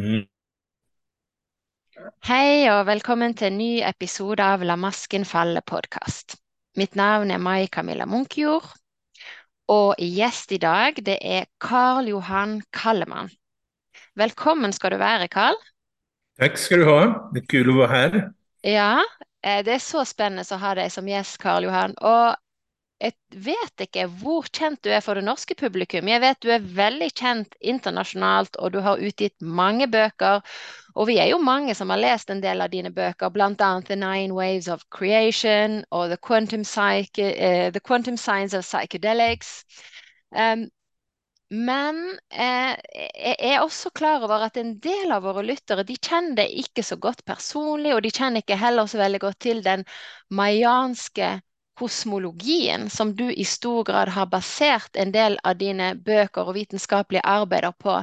Mm. Hei og velkommen til en ny episode av La masken falle-podkast. Mitt navn er Mai Camilla Munkjord, og gjest i dag det er Karl Johan Kallemann. Velkommen skal du være, Karl. Tack ska du ha. Det är kul att vara här. Ja, eh, det er så spennende å ha deg som gjest, Karl Johan. Og jeg vet ikke hvor kjent du er for det norske publikum. Jeg vet du er veldig kjent internasjonalt, og du har utgitt mange bøker. Og vi er jo mange som har lest en del av dine bøker, bl.a. The Nine Waves of Creation og The Quantum, Psyche, uh, The Quantum Science of Psychedelics. Um, men eh, jeg er også klar over at en del av våre lyttere de kjenner det ikke så godt personlig, og de kjenner ikke heller så veldig godt til den mayanske kosmologien som du i stor grad har basert en del av dine bøker og vitenskapelige arbeider på.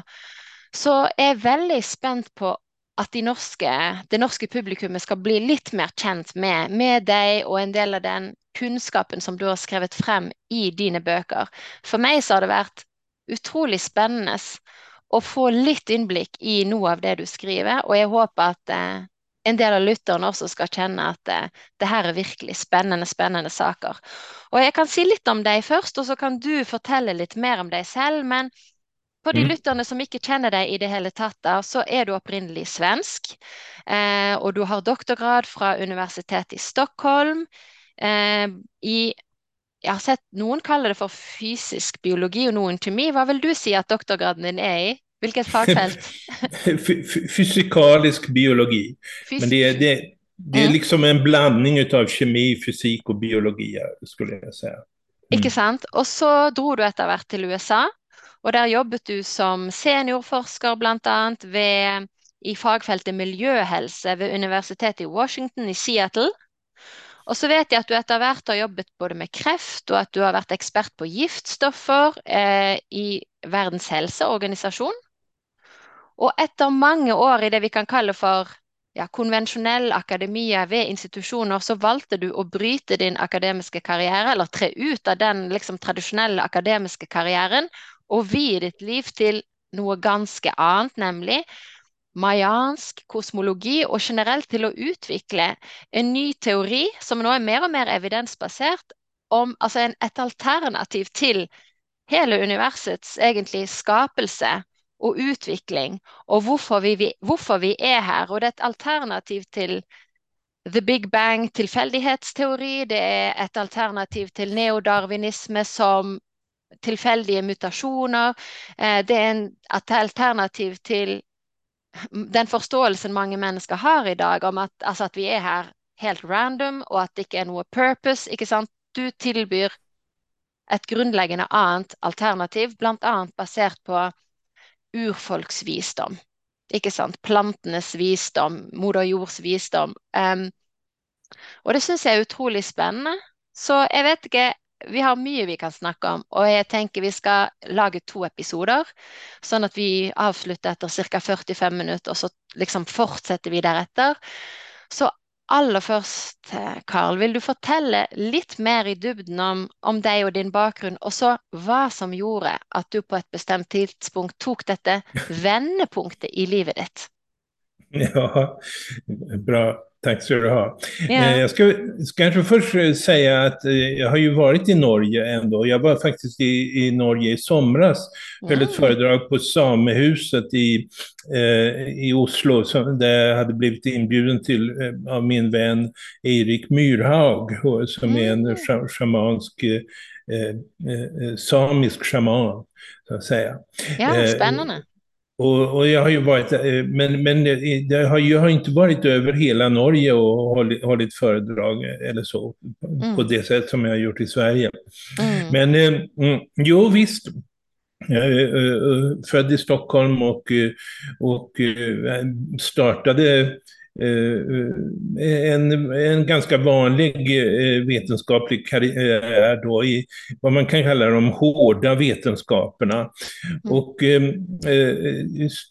Så jeg er veldig spent på at de norske, det norske publikummet skal bli litt mer kjent med, med deg og en del av den kunnskapen som du har skrevet frem i dine bøker. For meg så har det vært utrolig spennende å få litt innblikk i noe av det du skriver, og jeg håper at eh, en del av lytterne også skal kjenne at eh, det her er virkelig spennende, spennende saker. Og jeg kan si litt om deg først, og så kan du fortelle litt mer om deg selv. Men for de Mm. lytterne som ikke kjenner deg i det hele tatt, så er du opprinnelig svensk. Eh, og du har doktorgrad fra Universitetet i Stockholm eh, i jeg har sett noen kalle det for fysisk biologi og noen kjemi. Hva vil du si at doktorgraden din er i? Hvilket fagfelt? F- f- Fysikalisk biologi. Men det är, det, det är Mm. liksom en blandning av kemi, fysik och biologi, skulle jag säga. Mm. Ikke sant? Og så dro du etter hvert til USA, og der jobbet du som seniorforsker bl.a. Ved, i fagfeltet miljøhelse ved Universitetet i Washington i Seattle. Og så vet jeg at du etter hvert har jobbet både med kreft, og at du har vært ekspert på giftstoffer eh, i Verdens helseorganisasjon. Og etter mange år i det vi kan kalle for ja, konvensjonell akademia ved institusjoner, så valgte du å bryte din akademiske karriere, eller tre ut av den liksom, tradisjonelle akademiske karrieren, og vie ditt liv til noe ganske annet, nemlig mayansk kosmologi, og generelt til å utvikle en ny teori som nå er mer og mer evidensbasert, om altså en, et alternativ til hele universets egentlig skapelse og utvikling, og hvorfor vi, vi, hvorfor vi er her. Og det er et alternativ til The Big Bang tilfeldighetsteori, det er et alternativ til neodarwinisme som tilfeldige mutasjoner, eh, det er ett et alternativ til den forståelsen mange mennesker har i dag om at, altså at vi er her helt random, og at det ikke er noe purpose, ikke sant? Du tilbyr et grunnleggende annet alternativ, bland annat basert på urfolks visdom. Ikke sant? Plantenes visdom, moder jords visdom. Um, og det syns jeg er utrolig spennende. Så jeg vet ikke Vi har mye vi kan snakke om, og jeg tenker vi skal lage to episoder. Sånn at vi avslutter etter ca. 45 minutter, og så liksom fortsetter vi deretter. Så aller først, eh, Karl, vil du fortelle litt mer i dybden om, om deg og din bakgrunn, og så hva som gjorde at du på et bestemt tidspunkt tok dette vendepunktet i livet ditt? Ja, bra. Tack ska du ha. Eh, Jag ska, ska kanske först eh, säga att eh, jag har ju varit i Norge ändå. Jag var faktiskt i, i Norge i somras. Höll ett Mm. föredrag på Samehuset i, eh, i Oslo som, där jag hade blivit inbjuden till eh, av min vän Erik Myrhaug som är en Mm. schamansk, eh, eh, samisk shaman, så att säga. Ja, spennende. Och, och jag har ju varit, eh, men, men eh, det har, jag har inte varit över hela Norge och hållit, hållit föredrag eller så, Mm. på det sätt som jag har gjort i Sverige. Mm. Men eh, mm, jo, visst. Jag är eh, född i Stockholm och, eh, och eh, startade en, en ganska vanlig vetenskaplig karriär då i vad man kan kalla de hårda vetenskaperna. Mm. Och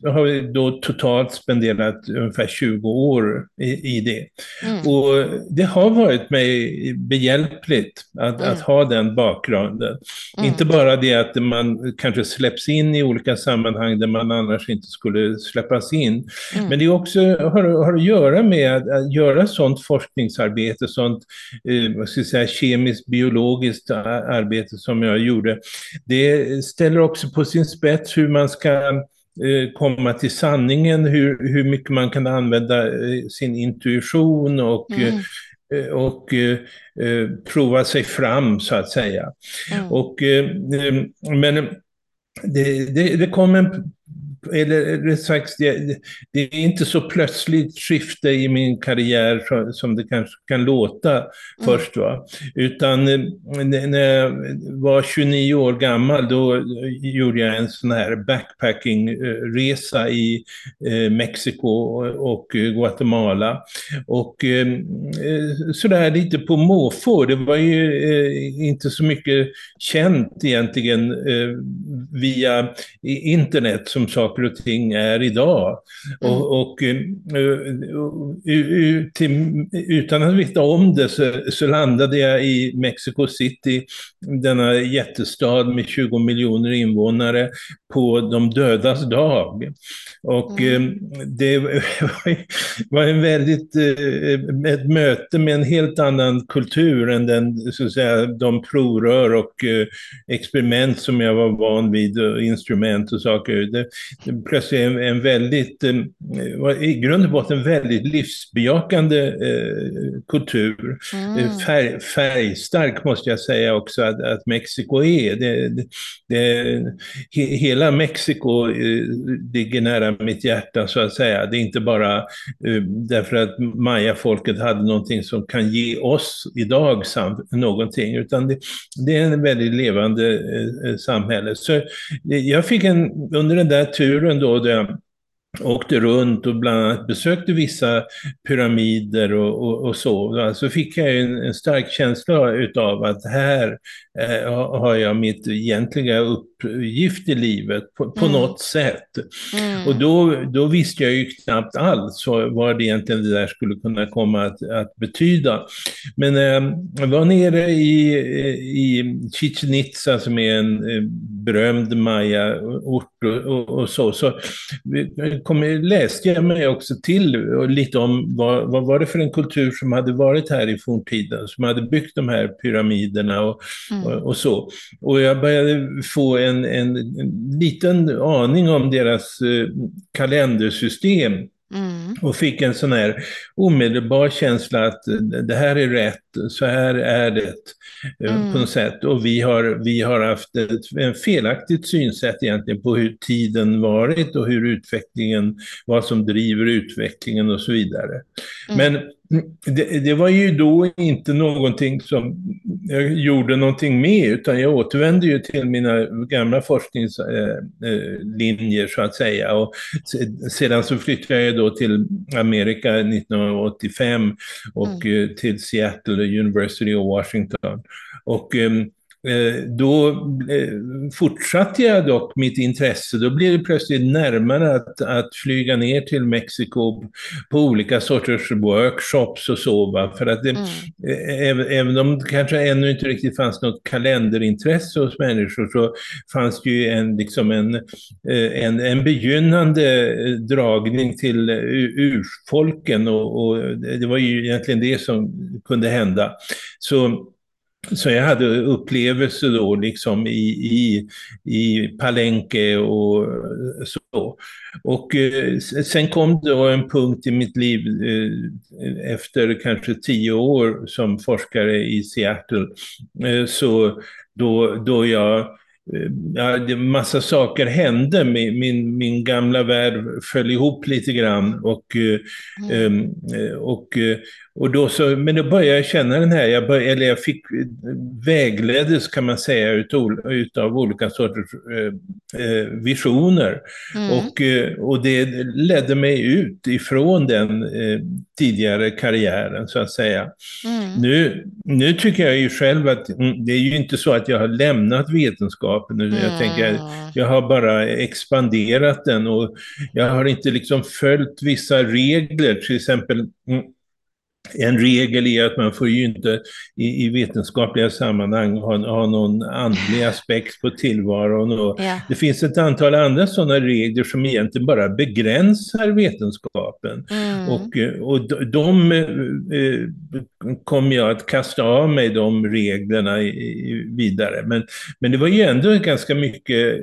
har då totalt spenderat ungefär 20 år i, i det. Mm. Och det har varit mig behjälpligt att, mm. att ha den bakgrunden. Mm. Inte bara det att man kanske släpps in i olika sammanhang där man annars inte skulle släppas in. Mm. Men det också har, har att göra med att, att göra sådant forskningsarbete, sådant eh, ska säga, kemiskt, biologiskt arbete som jag gjorde. Det ställer också på sin spets hur man ska eh, komma till sanningen, hur, hur mycket man kan använda eh, sin intuition och mm och eh, prova sig fram så att säga. Mm. Och, eh, men det, det, det kom en eller rätt sagt, det, det, är inte så plötsligt skifte i min karriär som det kanske kan låta mm. först. Va? Utan eh, när jag var 29 år gammal då gjorde jag en sån här backpackingresa i eh, Mexiko och Guatemala. Och eh, sådär lite på måfå, det var ju inte så mycket känt egentligen via internet som saker saker och ting är idag. Mm. Och, och uh, till, utan att veta om det så, så, landade jag i Mexico City, denna jättestad med 20 miljoner invånare, på de dödas dag. Och mm. det var en väldigt, ett möte med en helt annan kultur än den, så att säga, de provrör och experiment som jag var van vid, instrument och saker. Det, plötsligt en, en väldigt, eh, i grund och botten väldigt livsbejakande eh, kultur. Mm. Eh, färg, färgstark måste jag säga också att, att Mexiko är. Det, det, det, hela Mexiko ligger nära mitt hjärta så att säga. Det är inte bara därför att mayafolket hade någonting som kan ge oss idag någonting, utan det, det är en väldigt levande samhälle. Så jag fick en, under den där turen turen då, där jag åkte runt och bland annat besökte vissa pyramider och, och, och så, så fick jag en, en stark känsla utav att här har jag mitt egentliga uppgift i livet på, på mm. något sätt. Mm. Och då, då visste jag ju knappt alls vad det egentligen det där skulle kunna komma att, att betyda. Men eh, jag var nere i, i Chichen Itza som är en eh, berömd maya-ort och, och, och, så, så kom, läste jag mig också till lite om vad, vad var det för en kultur som hade varit här i forntiden, som hade byggt de här pyramiderna och, mm. Och, så. Och jag började få en, en, en liten aning om deras eh, kalendersystem. Mm. Och fick en sån här omedelbar känsla att det här är rätt, så här är det eh, mm. på något sätt. Och vi har, vi har haft ett en felaktigt synsätt egentligen på hur tiden varit och hur utvecklingen, vad som driver utvecklingen och så vidare. Mm. Men det, det, var ju då inte någonting som jag gjorde någonting med, utan jag återvände ju till mina gamla forskningslinjer så att säga. Och sedan så flyttade jag då till Amerika 1985 och mm. Eh, till Seattle University of Washington. Och ehm, Eh, då eh, fortsatte jag dock mitt intresse. Då blev det plötsligt närmare att, att flyga ner till Mexiko på olika sorters workshops och så. Va? För att det, mm. även, eh, även om det kanske ännu inte riktigt fanns något kalenderintresse hos människor så fanns det ju en, liksom en, en, en begynnande dragning till urfolken och, och det var ju egentligen det som kunde hända. Så så jag hade upplevelser då liksom i, i, i Palenque och så. Och eh, sen kom det en punkt i mitt liv eh, efter kanske tio år som forskare i Seattle, eh, så då, då jag Ja, det, massa saker hände. Min, min, min, gamla värld föll ihop lite grann. Och, mm. och, och då så, men då började jag känna den här, jag, började, eller jag fick vägleddes kan man säga utav, utav olika sorters eh, eh, visioner. Mm. Och, eh, och det ledde mig ut ifrån den eh, tidigare karriären så att säga. Mm. Nu, nu tycker jag ju själv att mm, det är ju inte så att jag har lämnat vetenskapen. Mm. Jag tänker, jag har bara expanderat den och jag har inte liksom följt vissa regler, till exempel mm, en regel är att man får ju inte i, i vetenskapliga sammanhang ha, ha någon andlig aspekt på tillvaron. Och ja. Det finns ett antal andra sådana regler som egentligen bara begränsar vetenskapen. Mm. Och, och de, de eh, kommer jag att kasta av mig, de reglerna i, vidare. Men, men det var ju ändå ganska mycket,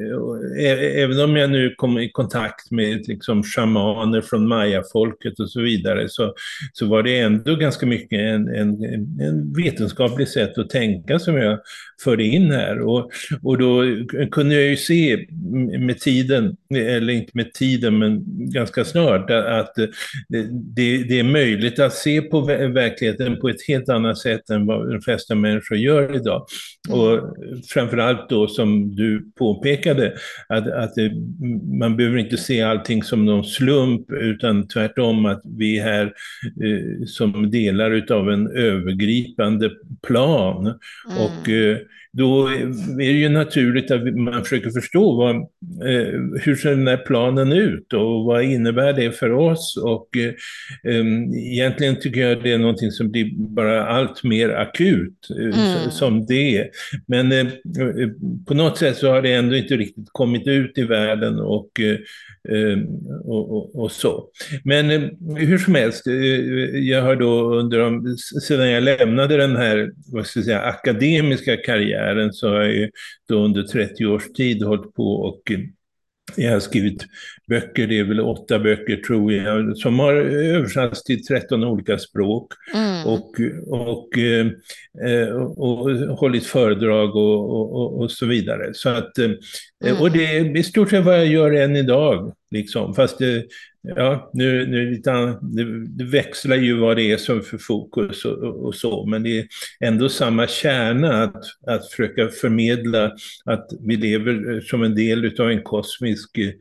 även om jag nu kom i kontakt med liksom, shamaner från mayafolket och så vidare, så, så var det ändå ganska mycket en, en, en vetenskaplig sätt att tänka som jag förde in här. Och, och då kunde jag ju se med tiden, eller inte med tiden, men ganska snart, att det, det är möjligt att se på verkligheten på ett helt annat sätt än vad de flesta människor gör idag. Mm. Och framförallt då som du påpekade, att, att det, man behöver inte se allting som någon slump, utan tvärtom att vi är här eh, som delar utav en övergripande plan. Mm. Och eh, då är det ju naturligt att man försöker förstå vad, eh, hur ser den här planen ut och vad innebär det för oss? Och eh, egentligen tycker jag det är någonting som blir bara allt mer akut eh, mm. som det är. Men eh, på något sätt så har det ändå inte riktigt kommit ut i världen och eh, Ehm, och, och, och, så. Men eh, hur som helst, eh, jag har då under de, sedan jag lämnade den här vad ska jag säga, akademiska karriären så har jag då under 30 års tid hållit på och eh, jag har skrivit böcker, det är väl åtta böcker tror jag, som har översatts till 13 olika språk. Mm. Och, och, eh, och, och, hållit föredrag och, och, så vidare. Så att, eh, mm. Och det är i stort sett vad jag gör än idag. Liksom. Fast det, ja, nu, nu lite, det, det, växlar ju vad det är som för fokus och, och, så, men det är ändå samma kärna att, att försöka förmedla att vi lever eh, som en del av en kosmisk eh,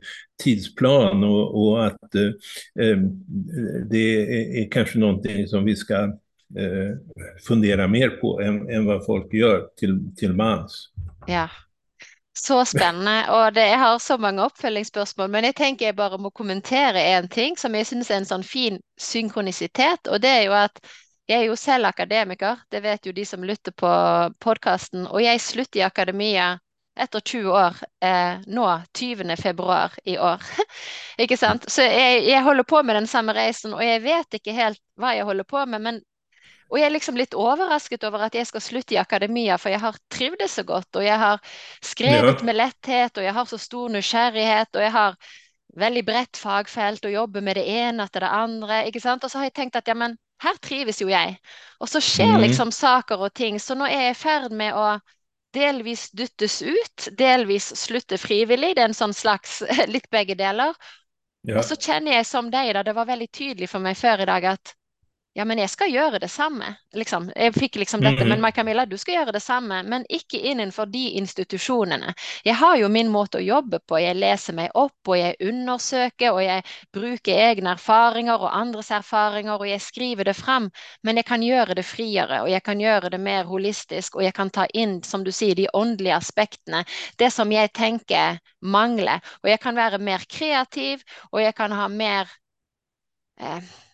tidsplan och, och att eh, ehm, det är, är, kanske någonting som vi ska eh, fundera mer på än, än vad folk gör till, till mans. Ja, så spennende, og det, jeg har så mange oppfølgingsspørsmål. Men jeg tenker jeg bare må kommentere en ting som jeg syns er en sånn fin synkronisitet. Og det er jo at jeg er jo selv akademiker, det vet jo de som lytter på podkasten. Og jeg slutter i akademia etter 20 år eh, nå 20. februar i år. ikke sant? Så jeg, jeg holder på med den samme reisen, og jeg vet ikke helt hva jeg holder på med. men og jeg er liksom litt overrasket over at jeg skal slutte i akademia, for jeg har trivdes så godt, og jeg har skrevet ja. med letthet, og jeg har så stor nysgjerrighet, og jeg har veldig bredt fagfelt og jobber med det ene etter det andre. ikke sant? Og så har jeg tenkt at ja, men her trives jo jeg. Og så skjer mm. liksom saker og ting. Så nå er jeg i ferd med å delvis dyttes ut, delvis slutte frivillig. Det er en sånn slags litt begge deler. Ja. Og så kjenner jeg som deg, da, det var veldig tydelig for meg før i dag at ja, men jeg skal gjøre det samme. Liksom. Jeg fikk liksom dette, mm -hmm. men Camilla, du skal gjøre det samme, men ikke innenfor de institusjonene. Jeg har jo min måte å jobbe på. Jeg leser meg opp, og jeg undersøker, og jeg bruker egne erfaringer og andres erfaringer, og jeg skriver det fram. Men jeg kan gjøre det friere, og jeg kan gjøre det mer holistisk, og jeg kan ta inn, som du sier, de åndelige aspektene. Det som jeg tenker mangler. Og jeg kan være mer kreativ, og jeg kan ha mer eh,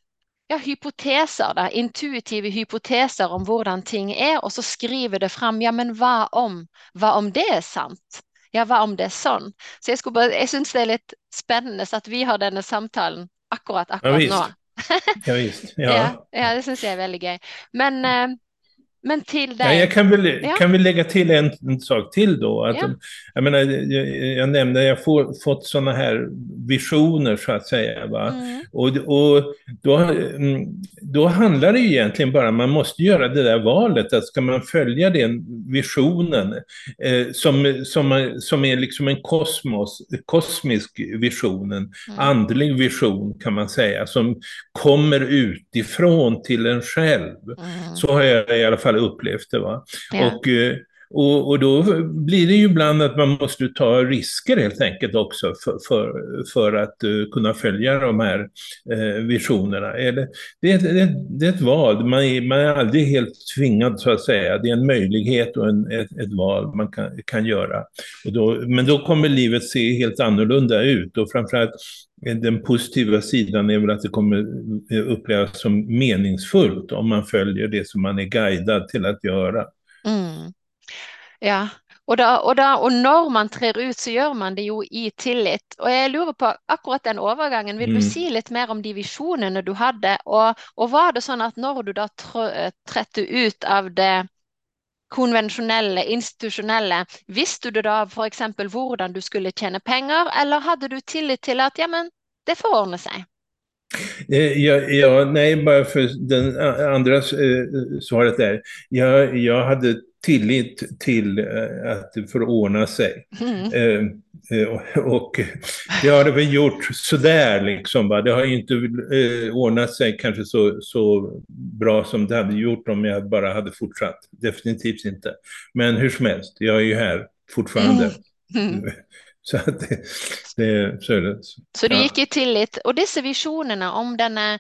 ja, hypoteser, da, intuitive hypoteser om hvordan ting er, og så skriver det fram ja, men hva om, hva om det er sant? Ja, hva om det er sånn? Så jeg, bare, jeg syns det er litt spennende at vi har denne samtalen akkurat akkurat ja, nå. ja visst. Ja. ja, ja det syns jeg er veldig gøy. Men eh, Men till Ja, dig. jag kan väl, Ja. kan väl lägga till en, en sak till då. Att, Ja. jag, menar, jag, jag nämnde, jag får fått sådana här visioner så att säga. Va? Mm. Och, och då, mm, då handlar det ju egentligen bara, man måste göra det där valet, att ska man följa den visionen eh, som, som, som är liksom en kosmos, kosmisk vision, en Mm. andlig vision kan man säga, som kommer utifrån till en själv. Mm. Så har jag i alla fall upplevt det. Va? Ja. Och, eh, och, och då blir det ju ibland att man måste ta risker helt enkelt också för, för, för att uh, kunna följa de här eh, visionerna. Eller, det, är, ett- det, det är ett val, man är, man är aldrig helt tvingad så att säga. Det är en möjlighet och en, ett, ett val man kan, kan göra. Och då, men då kommer livet se helt annorlunda ut och framförallt eh, den positiva sidan är väl att det kommer eh, upplevas som meningsfullt om man följer det som man är guidad till att göra. Mm. Ja, og, da, og, da, og når man trer ut, så gjør man det jo i tillit. Og jeg lurer på akkurat den overgangen, vil du Mm. si litt mer om de visjonene du hadde? Og, og var det sånn at når du da trå- trådte ut av det konvensjonelle, institusjonelle, visste du da eksempel hvordan du skulle tjene penger, eller hadde du tillit til at ja, men det får ordne seg? Eh, Ja, ja, nej, bara för den a- andra eh, svaret där. Jag, jag hade tillit till eh, att det får ordna sig. Mm. Eh, eh, och, och det har det väl gjort sådär liksom. Va? Det har ju inte ordnat sig kanske så, så bra som det hade gjort om jag bara hade fortsatt. Definitivt inte. Men hur som helst, jag är ju här fortfarande. Mm. Så, att det, det, så det. Så du Ja. gikk i tillit. Og disse visjonene om denne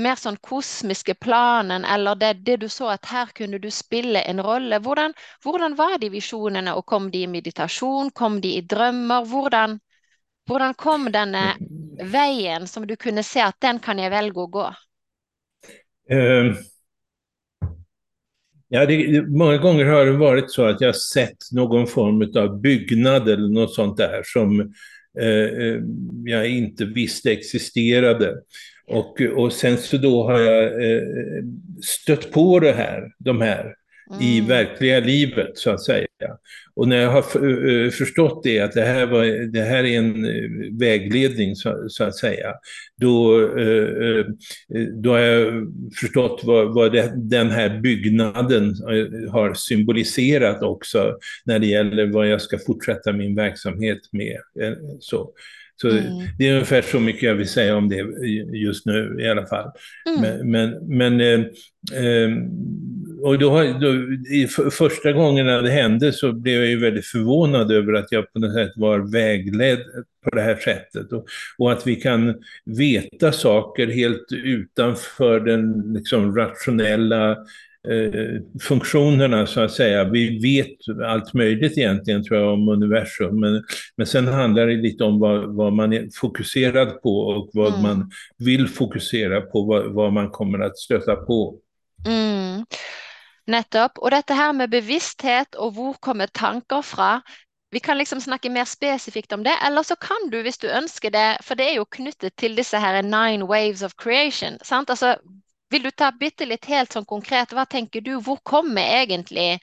mer sånn kosmiske planen, eller det, det du så at her kunne du spille en rolle, hvordan, hvordan var de visjonene, og kom de i meditasjon, kom de i drømmer? Hvordan, hvordan kom denne eh, veien som du kunne se at den kan jeg velge å gå? Uh, Ja, det, många gånger har det varit så att jag sett någon form av byggnad eller något sånt där som uh, jag inte visste existerade. Och, och sen så då har jag eh, stött på det här, de här i Mm. verkliga livet så att säga. Och när jag har f- eh, förstått det, att det här, var, det här är en eh, vägledning så, så att säga, då, eh, eh, då har jag förstått vad, vad det, den här byggnaden eh, har symboliserat också när det gäller vad jag ska fortsätta min verksamhet med. eh, Så. Så Mm. det är ungefär så mycket jag vill säga om det just nu i alla fall. Mm. Men, men, men eh, eh, och då, har- då, i första gången det hände så blev jag ju väldigt förvånad över att jag på något sätt var vägledd på det här sättet. Och, och att vi kan veta saker helt utanför den liksom, rationella funktionerna så att säga. Vi vet allt möjligt egentligen tror jag om universum. Men, men sen handlar det lite om vad, vad man är fokuserad på och vad Mm. man vill fokusera på, vad, vad man kommer att stöta på. Mm. Nettopp. Og dette her med bevissthet og hvor kommer tanker fra, vi kan liksom snakke mer spesifikt om det, eller så kan du, hvis du ønsker det, for det er jo knyttet til disse her nine waves of creation, sant? Altså, vil du ta bitte litt helt sånn konkret, hva tenker du, hvor kommer egentlig,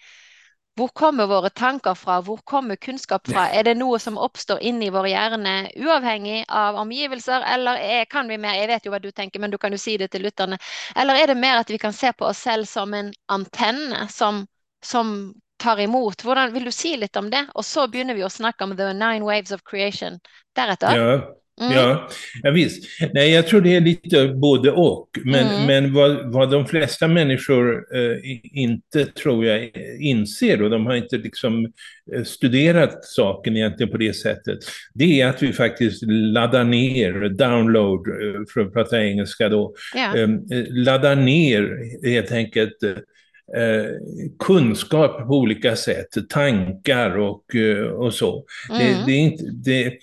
hvor kommer våre tanker fra, hvor kommer kunnskap fra? Er det noe som oppstår inni vår hjerne, uavhengig av omgivelser, eller er, kan vi mer, jeg vet jo hva du tenker, men du kan jo si det til lytterne, eller er det mer at vi kan se på oss selv som en antenne som, som tar imot? Hvordan vil du si litt om det? Og så begynner vi å snakke om the nine waves of creation deretter. Ja, Mm. ja, ja visst. Nej, jag tror det är lite både och. Men, Mm. men vad, vad de flesta människor eh, inte, tror jag, inser, och de har inte liksom eh, studerat saken egentligen på det sättet, det är att vi faktiskt laddar ner, download, eh, för att prata engelska då, Ja. eh, laddar ner helt enkelt eh, kunskap på olika sätt, tankar och, eh, och så. Det, Mm. det är inte, det,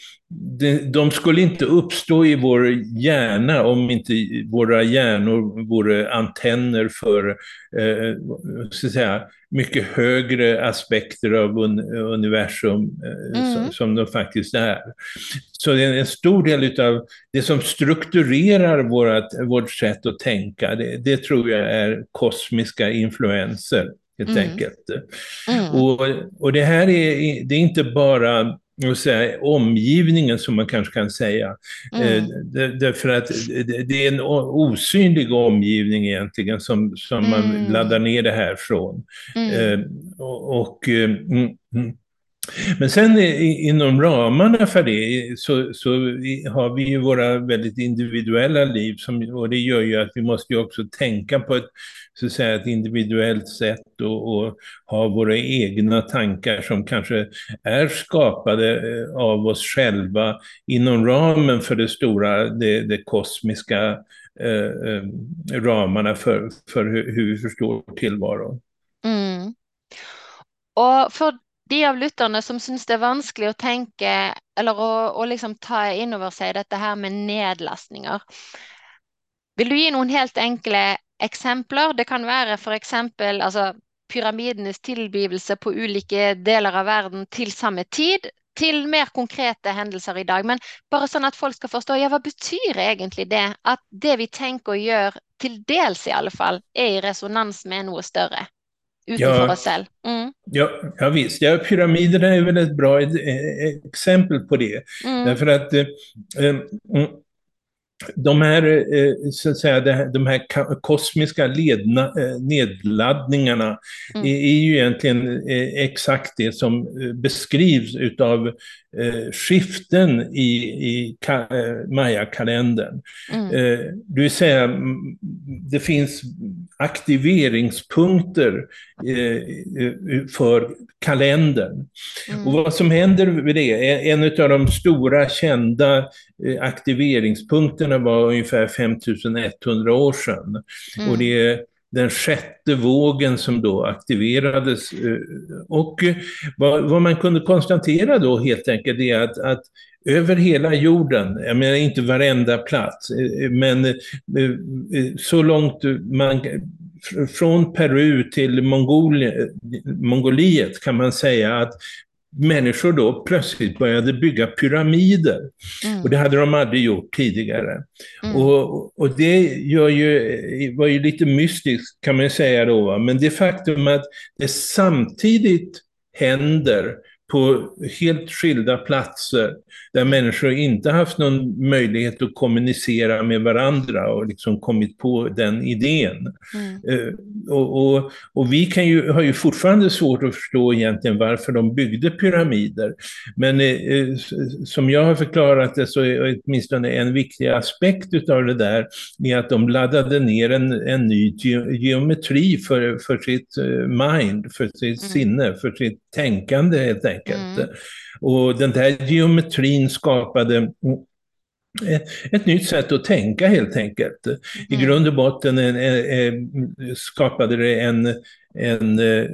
de skulle inte uppstå i vår hjärna om inte våra hjärnor vore antenner för eh, så att säga, mycket högre aspekter av universum eh, mm. som, som de faktiskt är. Så det är en stor del av det som strukturerar vårt, vårt sätt att tänka, det, det tror jag är kosmiska influenser helt mm. enkelt. Mm. Och, och det här är, det är inte bara säga, omgivningen som man kanske kan säga. Mm. Eh, därför att det är en osynlig omgivning egentligen som, som mm. man laddar ner det här från. Mm. Eh, och, och eh, mm, mm. Men sen inom ramarna för det så, så har vi ju våra väldigt individuella liv som, och det gör ju att vi måste ju också tänka på ett, så att säga, ett individuellt sätt och, och ha våra egna tankar som kanske är skapade eh, av oss själva inom ramen för det stora, det, det kosmiska eh, eh ramarna för, för hur, hur vi förstår tillvaron. Mm. Och för de av lytterne som syns det er vanskelig å tenke eller å, å liksom ta inn over seg dette her med nedlastninger. Vil du gi noen helt enkle eksempler? Det kan være f.eks. Altså, pyramidenes tilblivelse på ulike deler av verden til samme tid, til mer konkrete hendelser i dag. Men bare sånn at folk skal forstå, ja, hva betyr egentlig det? At det vi tenker og gjør, til dels i alle fall, er i resonans med noe større utanför ja, själva. Mm. Ja, ja, visst. Ja, pyramiderna är väl ett bra exempel på det. Mm. Därför att eh, eh mm, de här, eh, så att säga, de här kosmiska ledna, eh, nedladdningarna mm. är, ju egentligen exakt det som beskrivs utav skiften i, i Maya-kalendern. Mm. Det vill säga, det finns aktiveringspunkter för kalendern. Mm. Och vad som händer vid det, en av de stora kända aktiveringspunkterna var ungefär 5100 år sedan. Mm. Och det är den sjätte vågen som då aktiverades. Eh, och eh, vad, vad man kunde konstatera då helt enkelt är att, att över hela jorden, jag menar inte varenda plats, eh, men så långt man från Peru till Mongoliet kan man säga att människor då plötsligt började bygga pyramider. Mm. Och det hade de aldrig gjort tidigare. Mm. Och, och det gör ju, var ju lite mystiskt kan man säga då, men det faktum att det samtidigt händer på helt skilda platser där människor inte haft någon möjlighet att kommunicera med varandra och liksom kommit på den idén. Mm. Uh, och, och, och, vi kan ju, har ju fortfarande svårt att förstå egentligen varför de byggde pyramider. Men uh, som jag har förklarat det så är åtminstone en viktig aspekt av det där är att de laddade ner en, en ny ge geometri för, för sitt mind, för sitt mm. sinne, för sitt tänkande helt enkelt. Mm. Och den där geometrin skapade ett nytt sätt att tänka helt enkelt. Mm. I grund och botten en, en, en, skapade det en, en eh,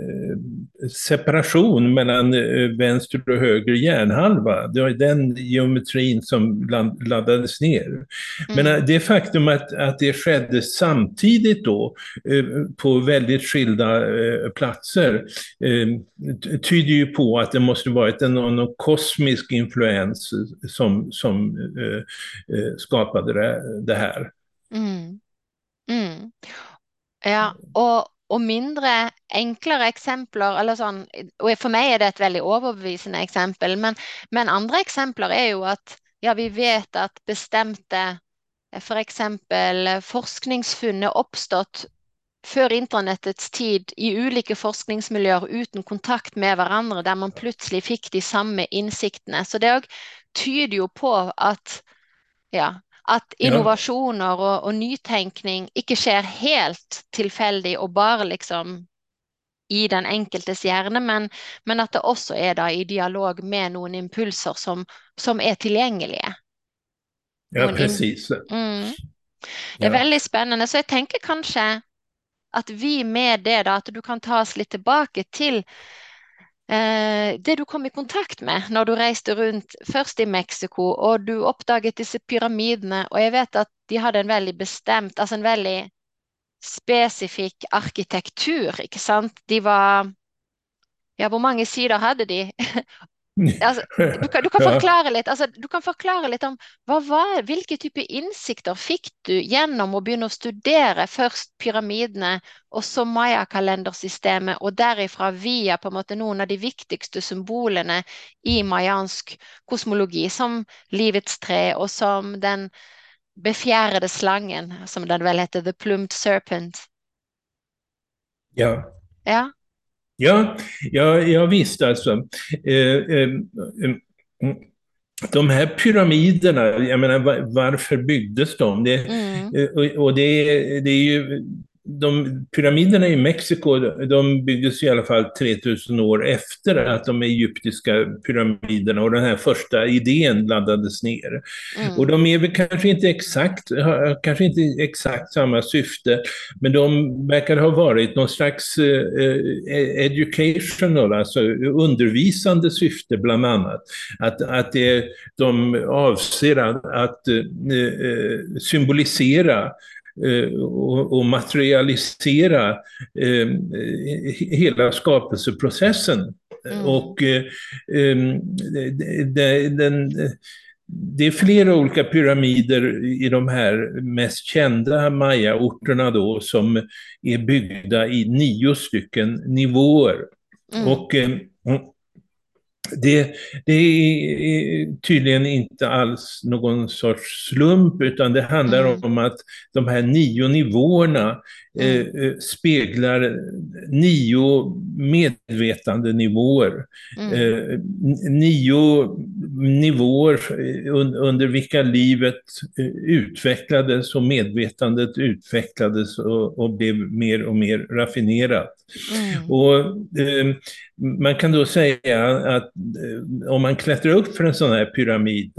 separation mellan eh, vänster och höger hjärnhalva. Det var den geometrin som laddades ner. Mm. Men eh, det faktum att, att det skedde samtidigt då på väldigt skilda platser tyder ju på att det måste varit en, någon kosmisk influens som, som skapade det, det här. Mm. Mm. Ja, och och mindre, enklare exempel, eller sånn, og for meg er det ett väldigt overbevisende exempel, men, men andre eksempler er jo at ja, vi vet att bestemte för exempel forskningsfunn er oppstått før internettets tid i olika forskningsmiljöer utan kontakt med varandra där man plötsligt fick de samma insikterna. Så det tyder ju på att ja, att innovationer och, och nytänkning inte sker helt tillfälligt och bara liksom i den enkeltes hjärna, men, men att det också är där i dialog med någon impulser som, som är tillgängliga. Ja, precis. Mm. Det är ja. väldigt spännande, så jag tänker kanske att vi med det då, att du kan ta oss lite tillbaka till Eh, det du kom i kontakt med når du reiste rundt først i Mexico, og du oppdaget disse pyramidene, og jeg vet at de hadde en veldig bestemt, altså en veldig spesifikk arkitektur, ikke sant? De var Ja, hvor mange sider hadde de? Altså, du, kan, du, kan, forklare litt, altså, du kan forklare litt om var, hvilke typer innsikter fikk du gjennom å begynne å studere først pyramidene og så maya-kalendersystemet, og derifra via på en måte noen av de viktigste symbolene i mayansk kosmologi, som livets tre og som den befjærede slangen, som den vel heter, the plumed serpent. Ja. ja. Ja, ja, ja visst alltså. Eh, eh, eh, de här pyramiderna, jag menar varför byggdes de? Det, mm. Eh, och, och det, det är ju de, pyramiderna i Mexiko, de byggdes i alla fall 3000 år efter att de egyptiska pyramiderna och den här första idén laddades ner. Mm. Och de är väl kanske inte exakt, kanske inte exakt samma syfte, men de verkar ha varit någon slags eh, educational, alltså undervisande syfte bland annat. Att, att det, de avser att, att eh, symbolisera Eh, och, materialisera eh, hela skapelseprocessen. Mm. Och eh, den, det är flera olika pyramider i de här mest kända Maya-orterna då som är byggda i nio stycken nivåer. Mm. Och det, det, är tydligen inte alls någon sorts slump, utan det handlar mm. om att de här nio nivåerna eh, mm. eh, speglar nio medvetandenivåer. Mm. Eh, nio nivåer un, under vilka livet eh, utvecklades och medvetandet utvecklades och, och blev mer och mer raffinerat. Mm. Och eh, man kan då säga att eh, om man klättrar upp för en sån här pyramid,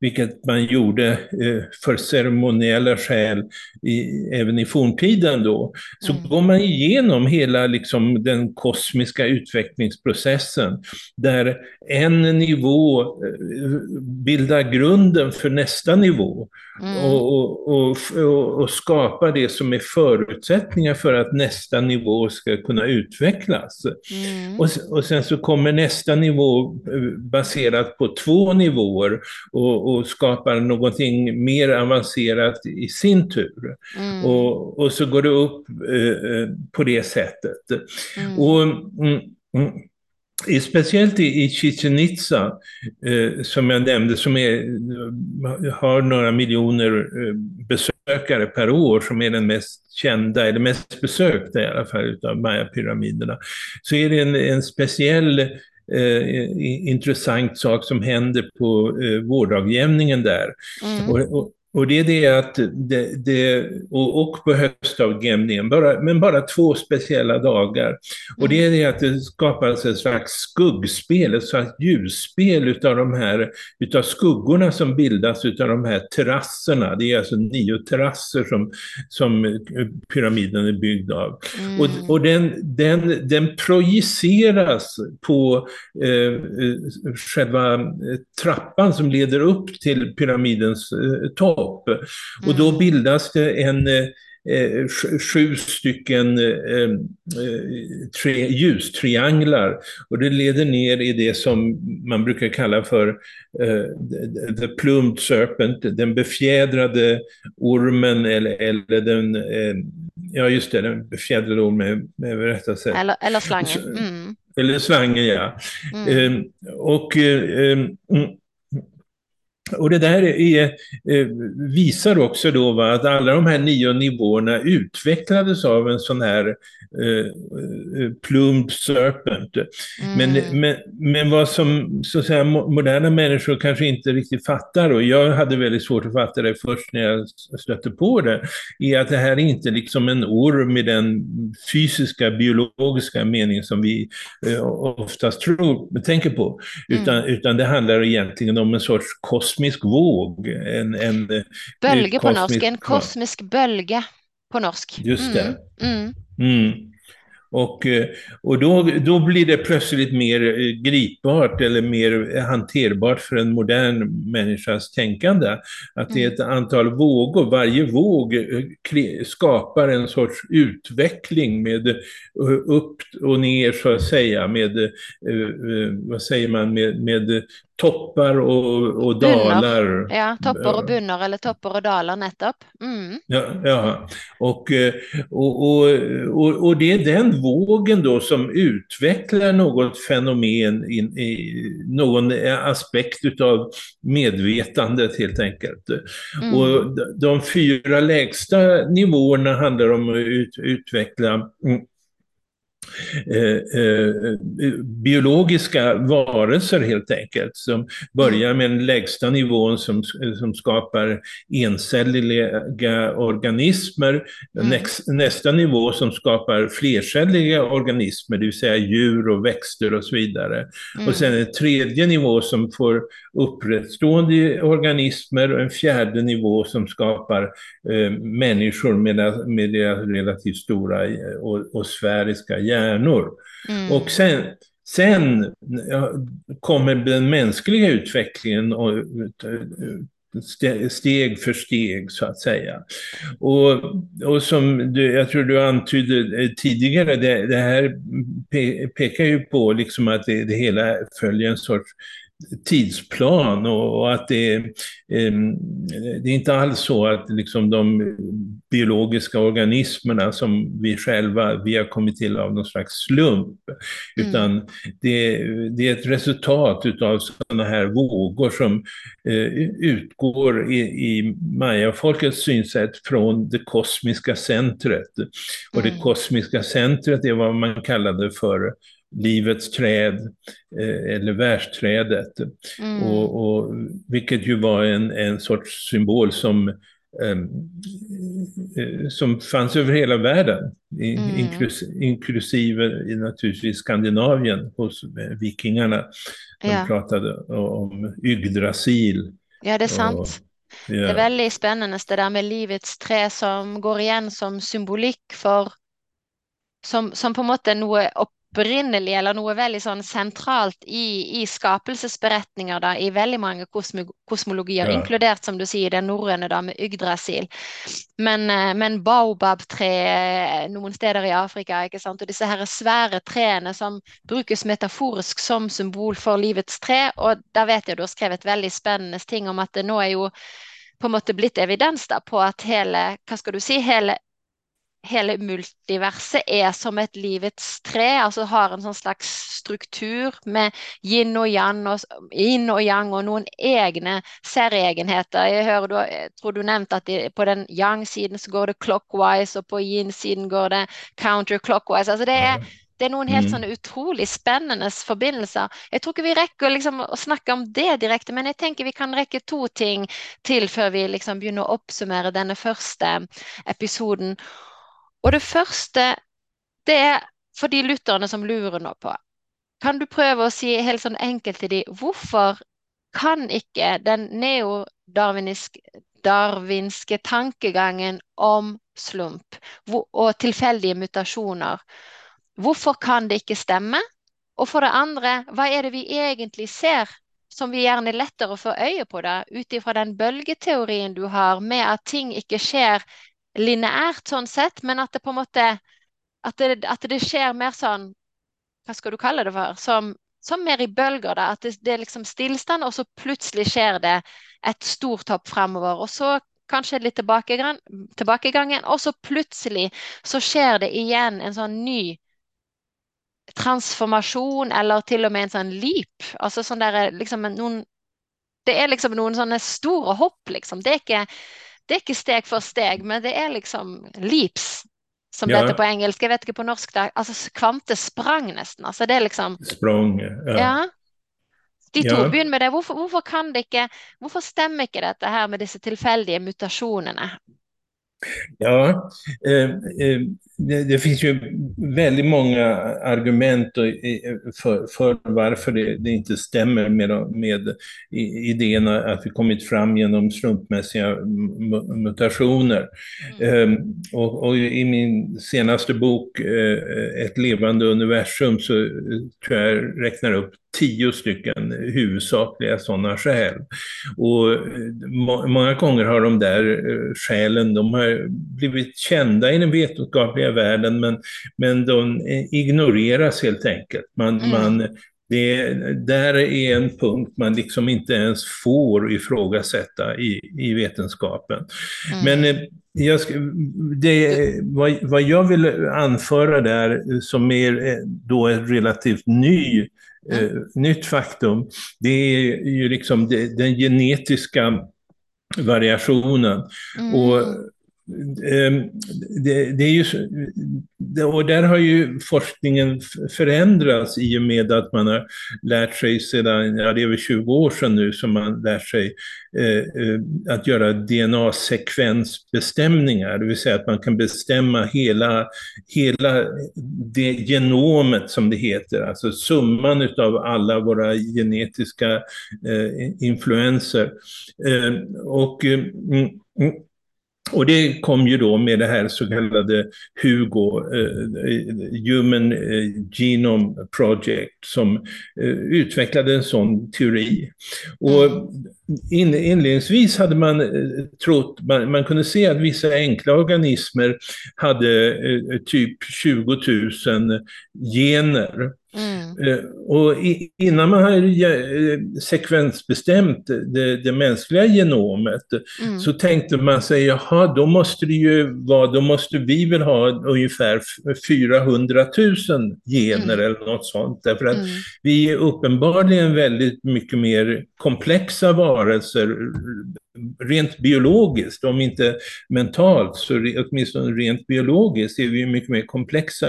vilket man gjorde eh, för ceremoniella skäl i, även i forntiden då, så mm. går man igenom hela liksom, den kosmiska utvecklingsprocessen, där en nivå eh, bildar grunden för nästa nivå mm. och, och, och, och skapar det som är förutsättningar för att nästa nivå ska kunna utvecklas. Mm. Och, och sen så kommer nästa nivå eh, baserat på två nivåer och, och skapar någonting mer avancerat i sin tur. Mm. Och, och så går det upp eh, eh på det sättet. Mm. Och, mm, mm Speciellt i, Chichen Itza, eh, som jag nämnde, som är, har några miljoner eh, besökare per år, som är den mest kända, eller mest besökta i alla fall, av Maya-pyramiderna, så är det en, en speciell eh, intressant sak som händer på eh, vårdagjämningen där. Mm. Och, och, och det är det att, det, det, och, och på höstavgämningen, bara, men bara två speciella dagar. Och det är det att det skapas ett slags skuggspel, ett slags ljusspel utav de här, utav skuggorna som bildas utav de här terrasserna. Det är alltså nio terrasser som, som pyramiden är byggd av. Mm. Och, och den, den, den projiceras på eh, själva trappan som leder upp till pyramidens eh, topp kropp. Och då mm. bildas det en eh, sju stycken eh, tre, ljustrianglar och det leder ner i det som man brukar kalla för eh, the plumed serpent, den befjädrade ormen eller, eller den, eh, ja just det, den befjädrade ormen med rätta Eller, eller slangen. Mm. Eller slangen, ja. Mm. Eh, och eh, mm, och det där är, eh, visar också då att alla de här nio nivåerna utvecklades av en sån här eh, eh serpent. Mm. Men, men, men vad som så att säga, moderna människor kanske inte riktigt fattar, och jag hade väldigt svårt att fatta det först när jag stötte på det, är att det här är inte liksom en orm i den fysiska, biologiska mening som vi eh, oftast tror, tänker på, utan, mm. utan det handlar egentligen om en sorts kosmos kosmisk våg. En, en, Bölge på norsk, en kosmisk bölge på norsk. Just det. Mm. Mm. Mm. Och, eh, och då, då blir det plötsligt mer eh, gripbart eller mer hanterbart för en modern människas tänkande. Att det är ett antal vågor, varje våg eh, skapar en sorts utveckling med upp och ner så att säga, med, vad säger man, med, med toppar och, och dalar. Ja, toppar och bunnar eller toppar och dalar nettopp. Mm. Ja, ja. Och, och, och, och, och, det är den vågen då som utvecklar något fenomen, in, i, någon aspekt av medvetandet helt enkelt. Mm. Och de fyra lägsta nivåerna handlar om att ut, utveckla mm, Eh, eh, biologiska varelser helt enkelt, som börjar med den lägsta nivån som, som skapar encelliga organismer, mm. Näst, nästa nivå som skapar flercelliga organismer, det vill säga djur och växter och så vidare. Mm. Och sen en tredje nivå som får upprättstående organismer och en fjärde nivå som skapar eh, människor med, med deras relativt stora och, och sfäriska hjärnor. Mm. Och sen, sen kommer den mänskliga utvecklingen och, steg för steg så att säga. Och, och som du, jag tror du antydde tidigare, det, det här pe, pekar ju på liksom att det, det hela följer en sorts tidsplan och, att det, eh, det är inte alls så att liksom de biologiska organismerna som vi själva, vi har kommit till av någon slags slump, utan mm. det, det, är ett resultat av sådana här vågor som eh, utgår i, i mayafolkets synsätt från det kosmiska centret. Och mm. det kosmiska centret är vad man kallade för livets träd eh, eller världsträdet. Mm. Och, och, vilket ju var en, en sorts symbol som, ehm, eh, som fanns över hela världen, mm. inklus, inklusive naturligtvis Skandinavien hos eh, vikingarna. De ja. pratade om Yggdrasil. Ja, det är sant. Och, ja. Det är väldigt spännande det där med livets trä som går igen som symbolik för som, som på en måte noe opprinnelig eller noe veldig sånn sentralt i, i skapelsesberetninger da, i veldig mange kosmo, kosmologier, ja. inkludert som du sier det norrøne da med Yggdrasil. Men, eh, men baobabtre eh, noen steder i Afrika, ikke sant? og disse her svære trærne som brukes metaforisk som symbol for livets tre. Og da vet jeg du har skrevet veldig spennende ting om at det nå er jo på en måte blitt evidens da, på at hele, hva skal du si, hele hele multiverset er som et livets tre, altså har en sånn slags struktur med yin og yang og, yin og, yang og noen egne særegenheter. Jeg, hører jeg tror du nevnte at de, på den yang-siden så går det clockwise, og på yin-siden går det counterclockwise. Altså det er, det er noen helt mm. sånne utrolig spennende forbindelser. Jeg tror ikke vi rekker liksom å snakke om det direkte, men jeg tenker vi kan rekke to ting til før vi liksom begynner å oppsummere denne første episoden. Og det første, det er for de lytterne som lurer nå på. Kan du prøve å si helt sånn enkelt til de, hvorfor kan ikke den neodarwinske tankegangen om slump og tilfeldige mutasjoner, hvorfor kan det ikke stemme? Og for det andre, hva er det vi egentlig ser som vi gjerne lettere får øye på det, ut ifra den bølgeteorien du har med at ting ikke skjer lineært sånn sett, men at det på en måte at det, at det, skjer mer sånn Hva skal du kalle det for? Som, som mer i bølger. da, At det, det, er liksom stillstand, og så plutselig skjer det et stort hopp fremover. Og så kanskje litt tilbakegang, tilbakegangen, og så plutselig så skjer det igjen en sånn ny transformasjon, eller til og med en sånn leap. Altså sånn der, liksom noen Det er liksom noen sånne store hopp, liksom. Det er ikke det er ikke steg for steg, men det er liksom leaps, som ja. det heter på engelsk. Jeg vet ikke på norsk. Det, altså kvantesprang, nesten. Altså det er liksom Sprang, ja. ja. De to, ja. begynn med det. Hvorfor, hvorfor, kan det ikke Hvorfor stemmer ikke dette her med disse tilfeldige mutasjonene? Ja, eh, eh, det, finns ju väldigt många argument för, för varför det, inte stämmer med, med idéerna att vi kommit fram genom slumpmässiga mutationer. Mm. Um, och, och, i min senaste bok, Ett levande universum, så tror jag räknar upp tio stycken huvudsakliga sådana skäl. Och må många gånger har de där eh, skälen, de har blivit kända i den vetenskapliga världen, men, men de ignoreras helt enkelt. Man, mm. man, det där är en punkt man liksom inte ens får ifrågasätta i, i vetenskapen. Mm. Men eh, jag, det, vad, vad jag vill anföra där som är eh, då ett relativt ny eh, nytt faktum, det är ju liksom det, den genetiska variationen. Mm. Och Ehm, det, det, är ju, och där har ju forskningen förändrats i och med att man har lärt sig sedan, ja det är över 20 år sedan nu som man lärt sig eh, eh att göra DNA-sekvensbestämningar, det vill säga att man kan bestämma hela, hela det genomet som det heter, alltså summan av alla våra genetiska eh, influenser. Ehm, eh, och mm, mm och det kom ju då med det här så kallade HUGO, eh, Human eh, Genome Project, som eh, utvecklade en sån teori. Och mm. in, inledningsvis hade man eh, trott, man, man, kunde se att vissa enkla organismer hade eh, typ 20 000 gener. Mm. Eh, och innan man har eh, sekvensbestämt det, det mänskliga genomet mm. så tänkte man sig, jaha, då måste det ju vara, då måste vi väl ha ungefär 400 000 gener mm. eller något sånt. Därför att mm. vi är uppenbarligen väldigt mycket mer komplexa varelser rent biologiskt, om inte mentalt, så åtminstone rent biologiskt är vi mycket mer komplexa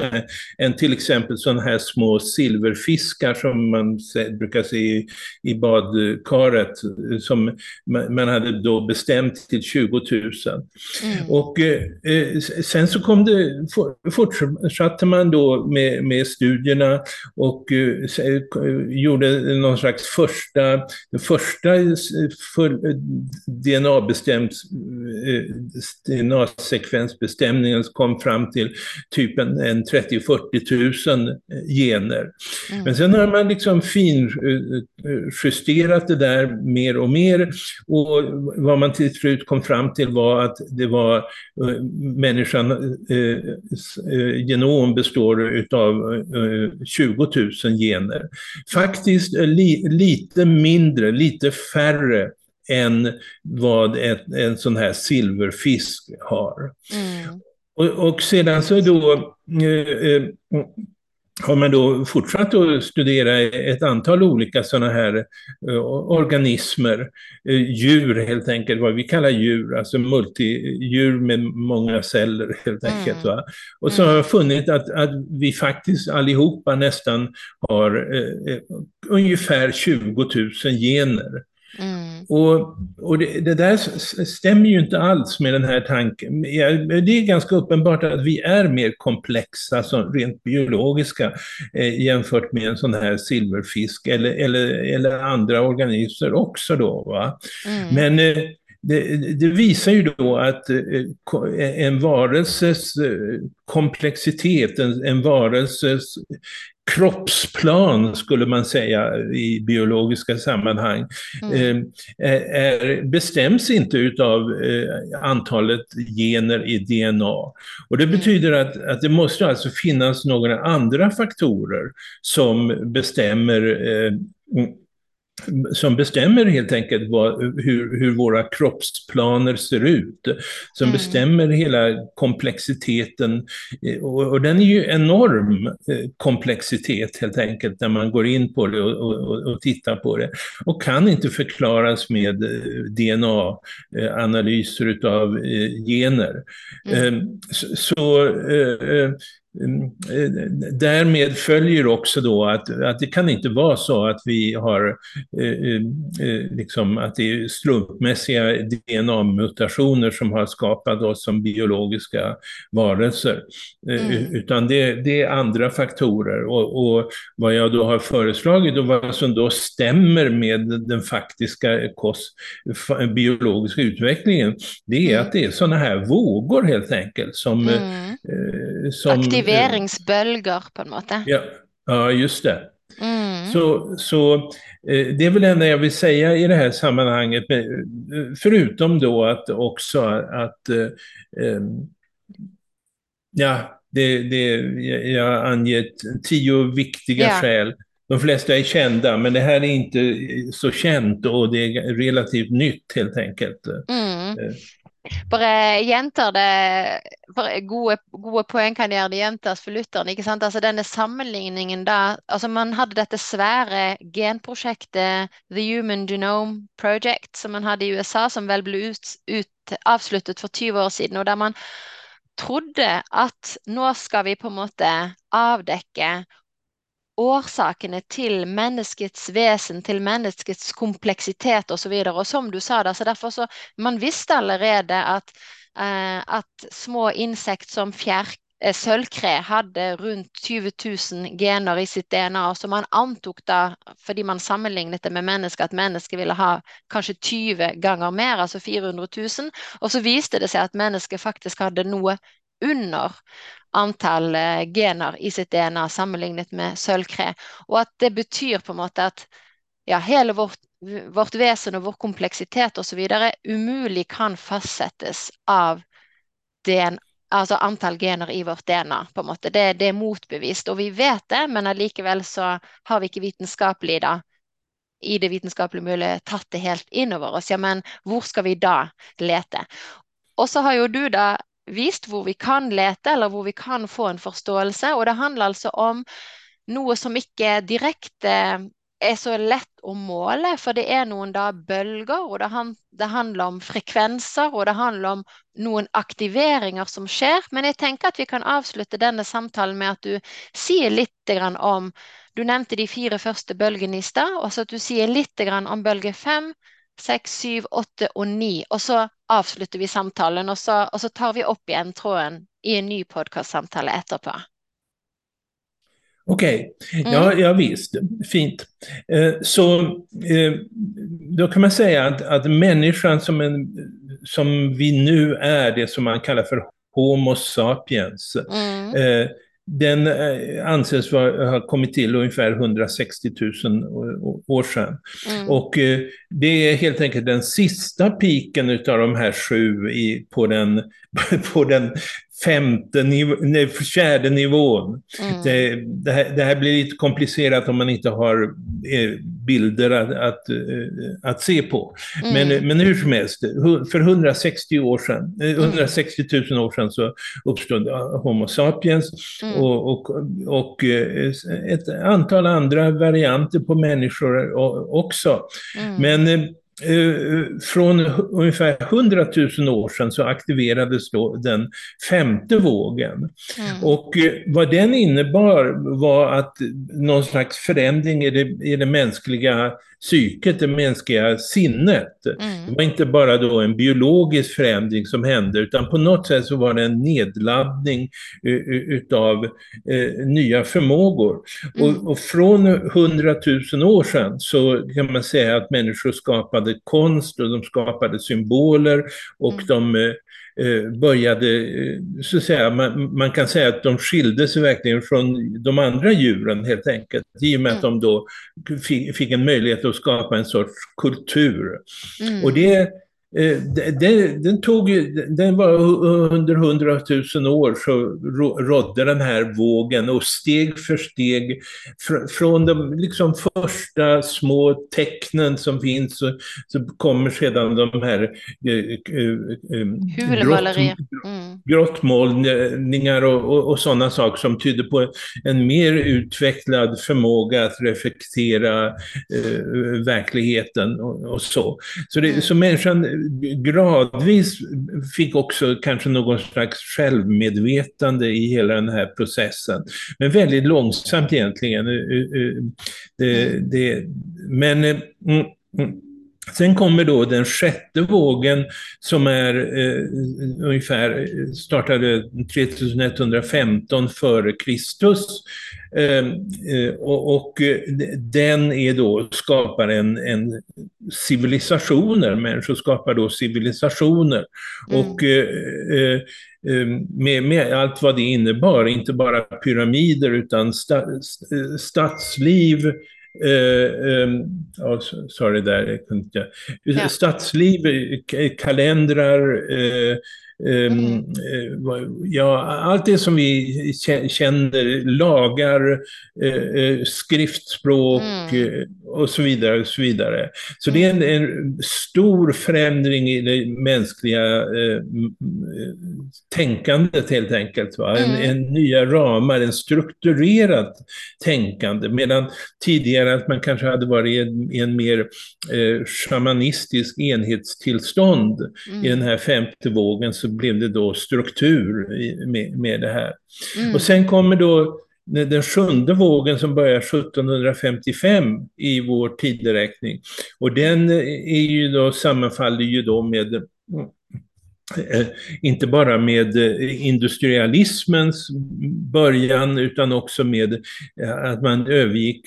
än till exempel sådana här små silverfiskar som man brukar se i, i badkaret, som man hade då bestämt till 20 000. Mm. Och eh, sen så kom det, fortsatte man då med, med studierna och eh, gjorde någon slags första, första för, DNA-bestämt, eh, DNA-sekvensbestämningen kom fram till typ en, en 30-40 000 gener. Mm. Men sen har man liksom finjusterat det där mer och mer och vad man till slut kom fram till var att det var eh, människan, eh, genom består av 20 000 gener. Faktiskt li, lite mindre, lite färre än vad ett, en sån här silverfisk har. Mm. Och, och, sedan så då eh, eh, har man då fortsatt att studera ett antal olika sådana här uh, organismer, uh, djur helt enkelt, vad vi kallar djur, alltså multidjur med många celler helt enkelt. Mm. Va? Och så har jag funnit att, att vi faktiskt allihopa nästan har uh, ungefär 20 000 gener. Mm. Och, och det, det, där stämmer ju inte alls med den här tanken. Det är ganska uppenbart att vi är mer komplexa, som rent biologiska, eh, jämfört med en sån här silverfisk eller, eller, eller andra organismer också. Då, va? Mm. Men eh, det, det, visar ju då att eh, en varelses eh, komplexitet, en, en varelses kroppsplan, skulle man säga i biologiska sammanhang, mm. eh, är, bestäms inte av eh, antalet gener i DNA. Och det mm. betyder att, att det måste alltså finnas några andra faktorer som bestämmer eh, som bestämmer helt enkelt vad, hur, hur, våra kroppsplaner ser ut. Som mm. bestämmer hela komplexiteten. Och, och, den är ju enorm eh, komplexitet helt enkelt när man går in på det och, och, och tittar på det. Och kan inte förklaras med eh, DNA-analyser utav eh, gener. Mm. Så, så eh, därmed följer också då att, att det kan inte vara så att vi har eh, eh, liksom att det är slumpmässiga DNA-mutationer som har skapat oss som biologiska varelser. Mm. Utan det, det, är andra faktorer. Och, och, vad jag då har föreslagit och vad som då stämmer med den faktiska kost, biologiska utvecklingen, det är mm. att det är sådana här vågor helt enkelt som, mm. Som aktiveringsbölger på något sätt. Ja, ja just det. Mm. Så, så eh, det är väl det enda jag vill säga i det här sammanhanget, förutom då att också att eh, ja, det, det, jag angett tio viktiga ja. skäl. De flesta är kända, men det här är inte så känt och det är relativt nytt helt enkelt. Mm. Bare jenter det gode, gode, poeng kan gjøre det gjentas for lytteren. ikke sant? Altså Denne sammenligningen da altså Man hadde dette svære genprosjektet The Human Genome Project som man hadde i USA, som vel ble ut, ut, avsluttet for 20 år siden. og der man trodde at nå skal vi på en måte avdekke årsakene til menneskets vesen, til menneskets kompleksitet osv. Og, så og som du sa, da, så derfor så Man visste allerede at, eh, at små insekt som fjær, eh, sølvkre hadde rundt 20 000 gener i sitt DNA. Så man antok da, fordi man sammenlignet det med människa, at mennesket ville ha kanskje 20 ganger mer, altså 400 000. Og så viste det seg at mennesket faktisk hadde noe under antall eh, gener i sitt DNA sammenlignet med sølvkre. Og at det betyr på en måte at ja, hele vårt, vårt vesen og vår kompleksitet osv. umulig kan fastsettes av DNA, altså antall gener i vårt DNA. på en måte. Det, det, er motbevist, og vi vet det, men allikevel så har vi ikke vitenskapelig da, i det vetenskapliga mulige tatt det helt inn over oss. Ja, men hvor skal vi da lete? Og så har jo du da vist hvor vi kan lete, eller hvor vi kan få en forståelse. Og det handler altså om noe som ikke direkte eh, er så lett å måle, for det er noen da bølger, og det, han, det, handler om frekvenser, og det handler om noen aktiveringer som skjer. Men jeg tenker at vi kan avslutte denne samtalen med at du sier litt om Du nevnte de fire første bølgene i stad, og så at du sier litt om bølge fem, seks, syv, åtte og ni. Og så avslutter vi samtalen, og så, og så tar vi opp igjen tråden i en ny podkastsamtale etterpå. Okej, okay. ja, mm. ja visst, fint. Eh, så eh, då kan man säga att, att människan som, en, som vi nu är, det som man kallar för Homo sapiens, mm. Den eh, anses ha kommit till ungefär 160 000 år sedan. Mm. Och eh, det är helt enkelt den sista piken av de här sju i, på, den, på den femte niv nej, fjärde nivån. Mm. Det, det, här, det, här, blir lite komplicerat om man inte har eh, bilder att, att, eh, att se på. Mm. Men, men hur som helst, för 160, år sedan, 160 eh, 000 år sedan så uppstod Homo sapiens mm. och, och, och, ett antal andra varianter på människor också. Mm. Men från ungefär 100 000 år sedan så aktiverades då den femte vågen. Mm. Och eh, vad den innebar var att någon slags förändring i det, i det mänskliga psyket, det mänskliga sinnet. Mm. Det var inte bara då en biologisk förändring som hände, utan på något sätt så var det en nedladdning utav eh, nya förmågor. Mm. Och, och, från hundratusen år sedan så kan man säga att människor skapade konst och de skapade symboler och mm. de Eh, började, eh, så att säga, man, man, kan säga att de skilde sig verkligen från de andra djuren helt enkelt, i och med mm. att de då fick, fick, en möjlighet att skapa en sorts kultur. Mm. Och det Eh, den, den, tog, den var under hundratusen år så rådde den här vågen och steg för steg från de liksom första små tecknen som finns så, så kommer sedan de här eh, eh, grott, mm. grottmålningar och, och, och sådana saker som tyder på en mer utvecklad förmåga att reflektera eh, verkligheten och, och, så. Så, det, mm. så människan gradvis fick också kanske någon slags självmedvetande i hela den här processen. Men väldigt långsamt egentligen. Eh, eh, eh, det, det, men mm, mm. Sen kommer då den sjätte vågen som är eh, ungefär startade 3115 före Kristus. Ehm, eh, och, och, den är då, skapar en, en civilisationer, människor skapar då civilisationer. Mm. Och eh, eh, eh, med, med, allt vad det innebar, inte bara pyramider utan sta, stadsliv, Eh, eh, oh, sorry där, jag kunde inte. Ja. Stadsliv, kalendrar, eh, Ehm, mm. Eh, ja, allt det som vi känner, lagar, eh, eh, skriftspråk mm. och så vidare. Och så vidare. Så det är en, mm. en, stor förändring i det mänskliga tänkandet helt enkelt. Va? En, mm. en, nya ramar, en strukturerat tänkande. Medan tidigare att man kanske hade varit i en, en mer eh, shamanistisk enhetstillstånd mm. i den här femte vågen så blev det då struktur med, med det här. Mm. Och sen kommer då den sjunde vågen som börjar 1755 i vår tideräkning. Och den är ju då, sammanfaller ju då med Eh, inte bara med eh, industrialismens början utan också med eh, att man övergick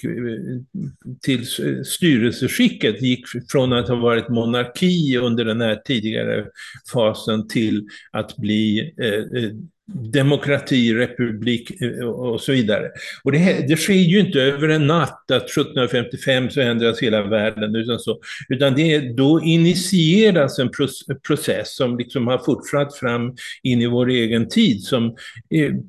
till styrelseskicket, gick från att ha varit monarki under den här tidigare fasen till att bli demokrati, republik eh, och så vidare. Och det, det sker ju inte över en natt att 1755 så ändras hela världen, utan, så, utan det, då initieras en process som liksom har fortsatt fram in i vår egen tid, som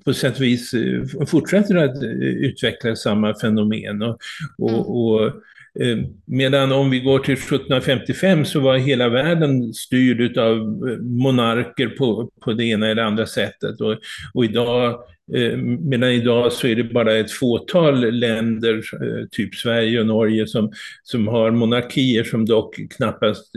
på sätt och vis eh, fortsätter att eh, utveckla samma fenomen. Och, och, mm. och Eh, Eh, medan om vi går till 1755 så var hela världen styrd av eh, monarker på, på det ena eller andra sättet. Och, och idag, eh, medan idag så är det bara ett fåtal länder, typ Sverige och Norge, som, som har monarkier som dock knappast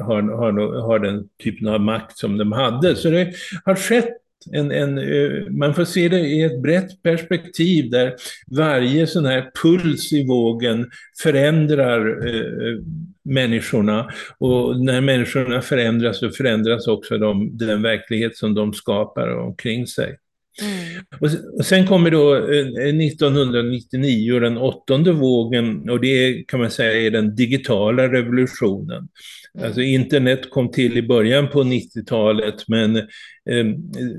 har, har, har den typen av makt som de hade. Så det har skett en, en, eh, man får se det i ett brett perspektiv där varje sån här puls i vågen förändrar eh, människorna. Och när människorna förändras så förändras också de, den verklighet som de skapar omkring sig. Mm. Och sen kommer då 1999 eh, den åttonde vågen och det kan man säga är den digitala revolutionen. Mm. Alltså internet kom till i början på 90-talet men eh,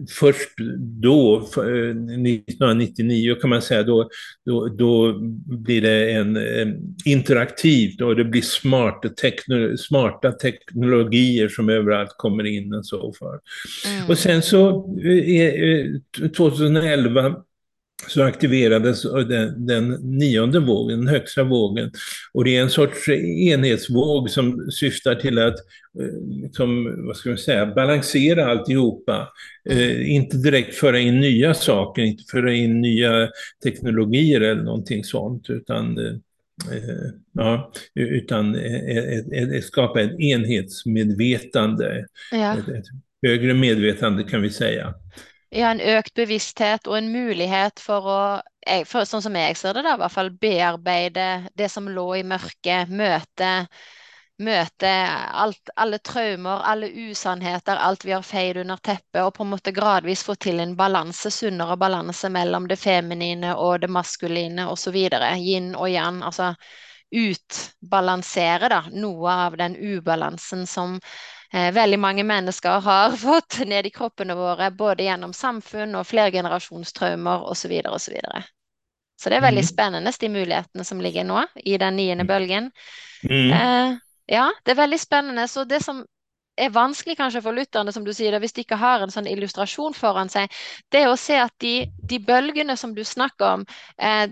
först då, eh, 1999 kan man säga, då, då, då blir det en eh, interaktivt och det blir smarta, tekno, smarta teknologier som överallt kommer in och så för. Mm. Och sen så 2011 eh, eh, så aktiverades den, den nionde vågen, den högsta vågen. Och det är en sorts enhetsvåg som syftar till att eh, som, vad ska man säga, balansera alltihopa. Eh, inte direkt föra in nya saker, inte föra in nya teknologier eller någonting sånt, utan eh, eh Ja, utan skapa ett enhetsmedvetande, ja. ett, ett högre medvetande kan vi säga ja, en økt bevissthet og en mulighet for å, for, sånn som jeg ser det, da, i hvert fall bearbeide det som lå i mørket, møte, møte alt, alle traumer, alle usannheter, alt vi har feid under teppet, og på en måte gradvis få til en balanse, sunnere balanse mellom det feminine og det maskuline osv. Yin og yang. altså utbalansere da, noe av den ubalansen som veldig mange mennesker har fått ned i kroppene våre, både gjennom samfunn og flergenerasjonstraumer osv. osv. Så, videre. så det er veldig mm. spennende, de mulighetene som ligger nå i den niende mm. bølgen. Mm. Eh, ja, det er veldig spennende. Så det som er vanskelig kanskje for lytterne, som du sier, hvis de ikke har en sånn illustrasjon foran seg, det er å se at de, de bølgene som du snakker om, eh,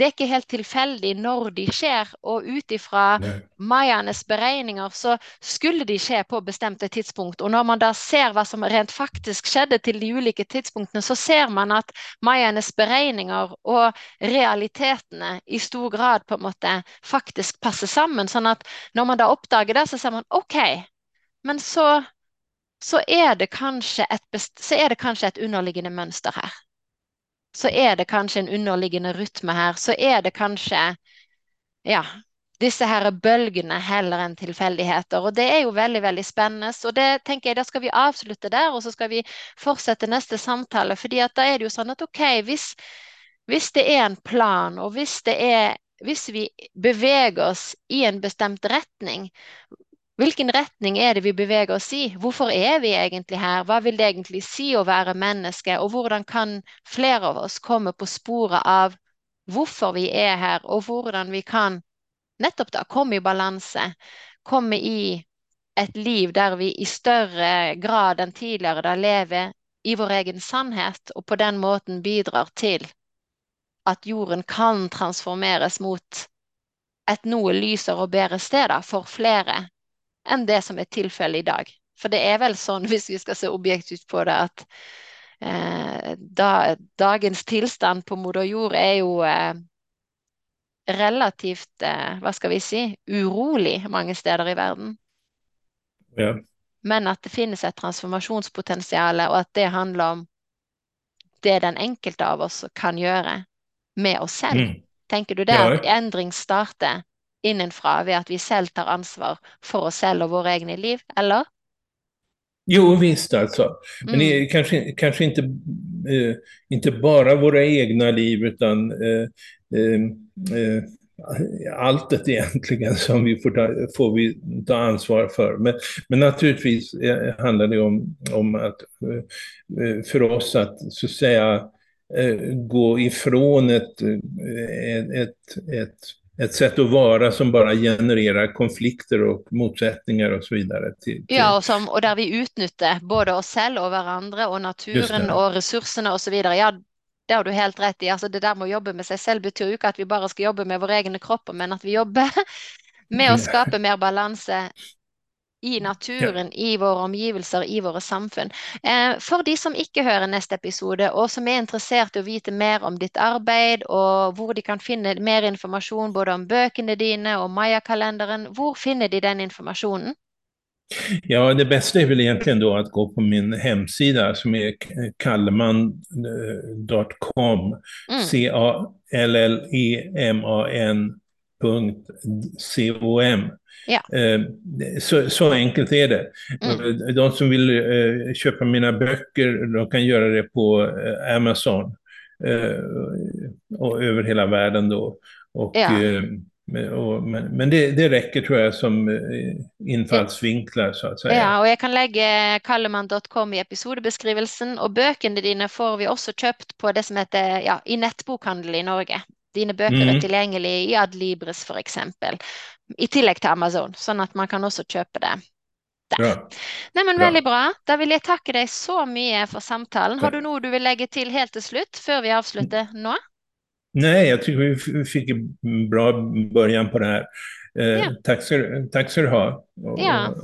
det er ikke helt tilfeldig når de skjer, og ut ifra mayaenes beregninger så skulle de skje på bestemte tidspunkt. Og når man da ser hva som rent faktisk skjedde til de ulike tidspunktene, så ser man at mayaenes beregninger og realitetene i stor grad på en måte faktisk passer sammen. Sånn at når man da oppdager det, så ser man OK, Men så, så, er det kanskje et, så er det kanskje et underliggende mønster her. Så er det kanskje en underliggende rytme her. Så er det kanskje ja, disse her bølgene heller enn tilfeldigheter. Og det er jo veldig, veldig spennende. Og det tenker jeg, da skal vi avslutte der, og så skal vi fortsette neste samtale. fordi at da er det jo sånn at OK, hvis, hvis det er en plan, og hvis det er hvis vi beveger oss i en bestemt retning, hvilken retning er det vi beveger oss i? Hvorfor er vi egentlig her? Hva vil det egentlig si å være menneske? Og hvordan kan flere av oss komme på sporet av hvorfor vi er her, og hvordan vi kan nettopp da komme i balanse, komme i et liv der vi i større grad enn tidligere da lever i vår egen sannhet, og på den måten bidrar til at jorden kan transformeres mot et noe lysere og bedre sted for flere enn det som er tilfellet i dag. For det er vel sånn, hvis vi skal se objektivt på det, at eh, da, dagens tilstand på moder jord er jo eh, relativt, eh, hva skal vi si, urolig mange steder i verden. Ja. Men at det finnes et transformasjonspotensial, og at det handler om det den enkelte av oss kan gjøre med oss selv. Mm. Tenker du det ja. at endring starter innenfra ved at vi selv tar ansvar for oss selv och våra egna liv, eller? Jo, visst alltså. Men mm. kanske, kanske inte, eh, inte bara våra egna liv, utan eh, eh, eh alltet egentligen som vi får ta, får vi ta ansvar för. Men, men naturligtvis eh, handlar det om, om att eh, för oss att så att säga gå ifrån ett, ett, ett ett sätt att vara som bara genererar konflikter och motsättningar och så vidare. Till, till... Ja, och, som, och där vi utnyttjar både oss själva och varandra och naturen och resurserna och så vidare. Ja, det har du helt rätt i. Alltså det där med att jobba med sig själv betyder ju inte att vi bara ska jobba med våra egna kroppar, men att vi jobbar med att skapa mer balans i naturen, ja. i våre omgivelser, i våre samfunn. Eh, for de som ikke hører neste episode, og som er interessert i å vite mer om ditt arbeid, og hvor de kan finne mer informasjon både om bøkene dine og Maya-kalenderen, hvor finner de den informasjonen? Ja, det bästa är väl egentligen då att gå på min hemsida som är kalleman.com. Mm. C-A-L-L-E-M-A-N.com. Ja. Eh, så, så, enkelt är det. Mm. De som vill eh, köpa mina böcker, de kan göra det på eh, Amazon. Och över hela världen då. Och, ja. Och, men, men det, det, räcker tror jag som infallsvinklar så att säga. Ja, och jag kan lägga kalleman.com i episodebeskrivelsen och böckerna dina får vi också köpt på det som heter ja, i nettbokhandel i Norge. Dine bøker mm. er tilgjengelige i Adlibris f.eks. I tillegg til Amazon, sånn at man kan også kjøpe det der. Ja. Nei, men Veldig bra. Da vil jeg takke deg så mye for samtalen. Har du noe du vil legge til helt til slutt, før vi avslutter nå? Nej, jag tycker vi fick en bra början på det här. Eh, ja. tack, ska, tack ska du ha. ja.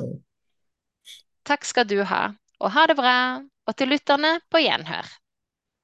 Tack ska du ha. Och ha det bra. Och till lytterne på gjenhør.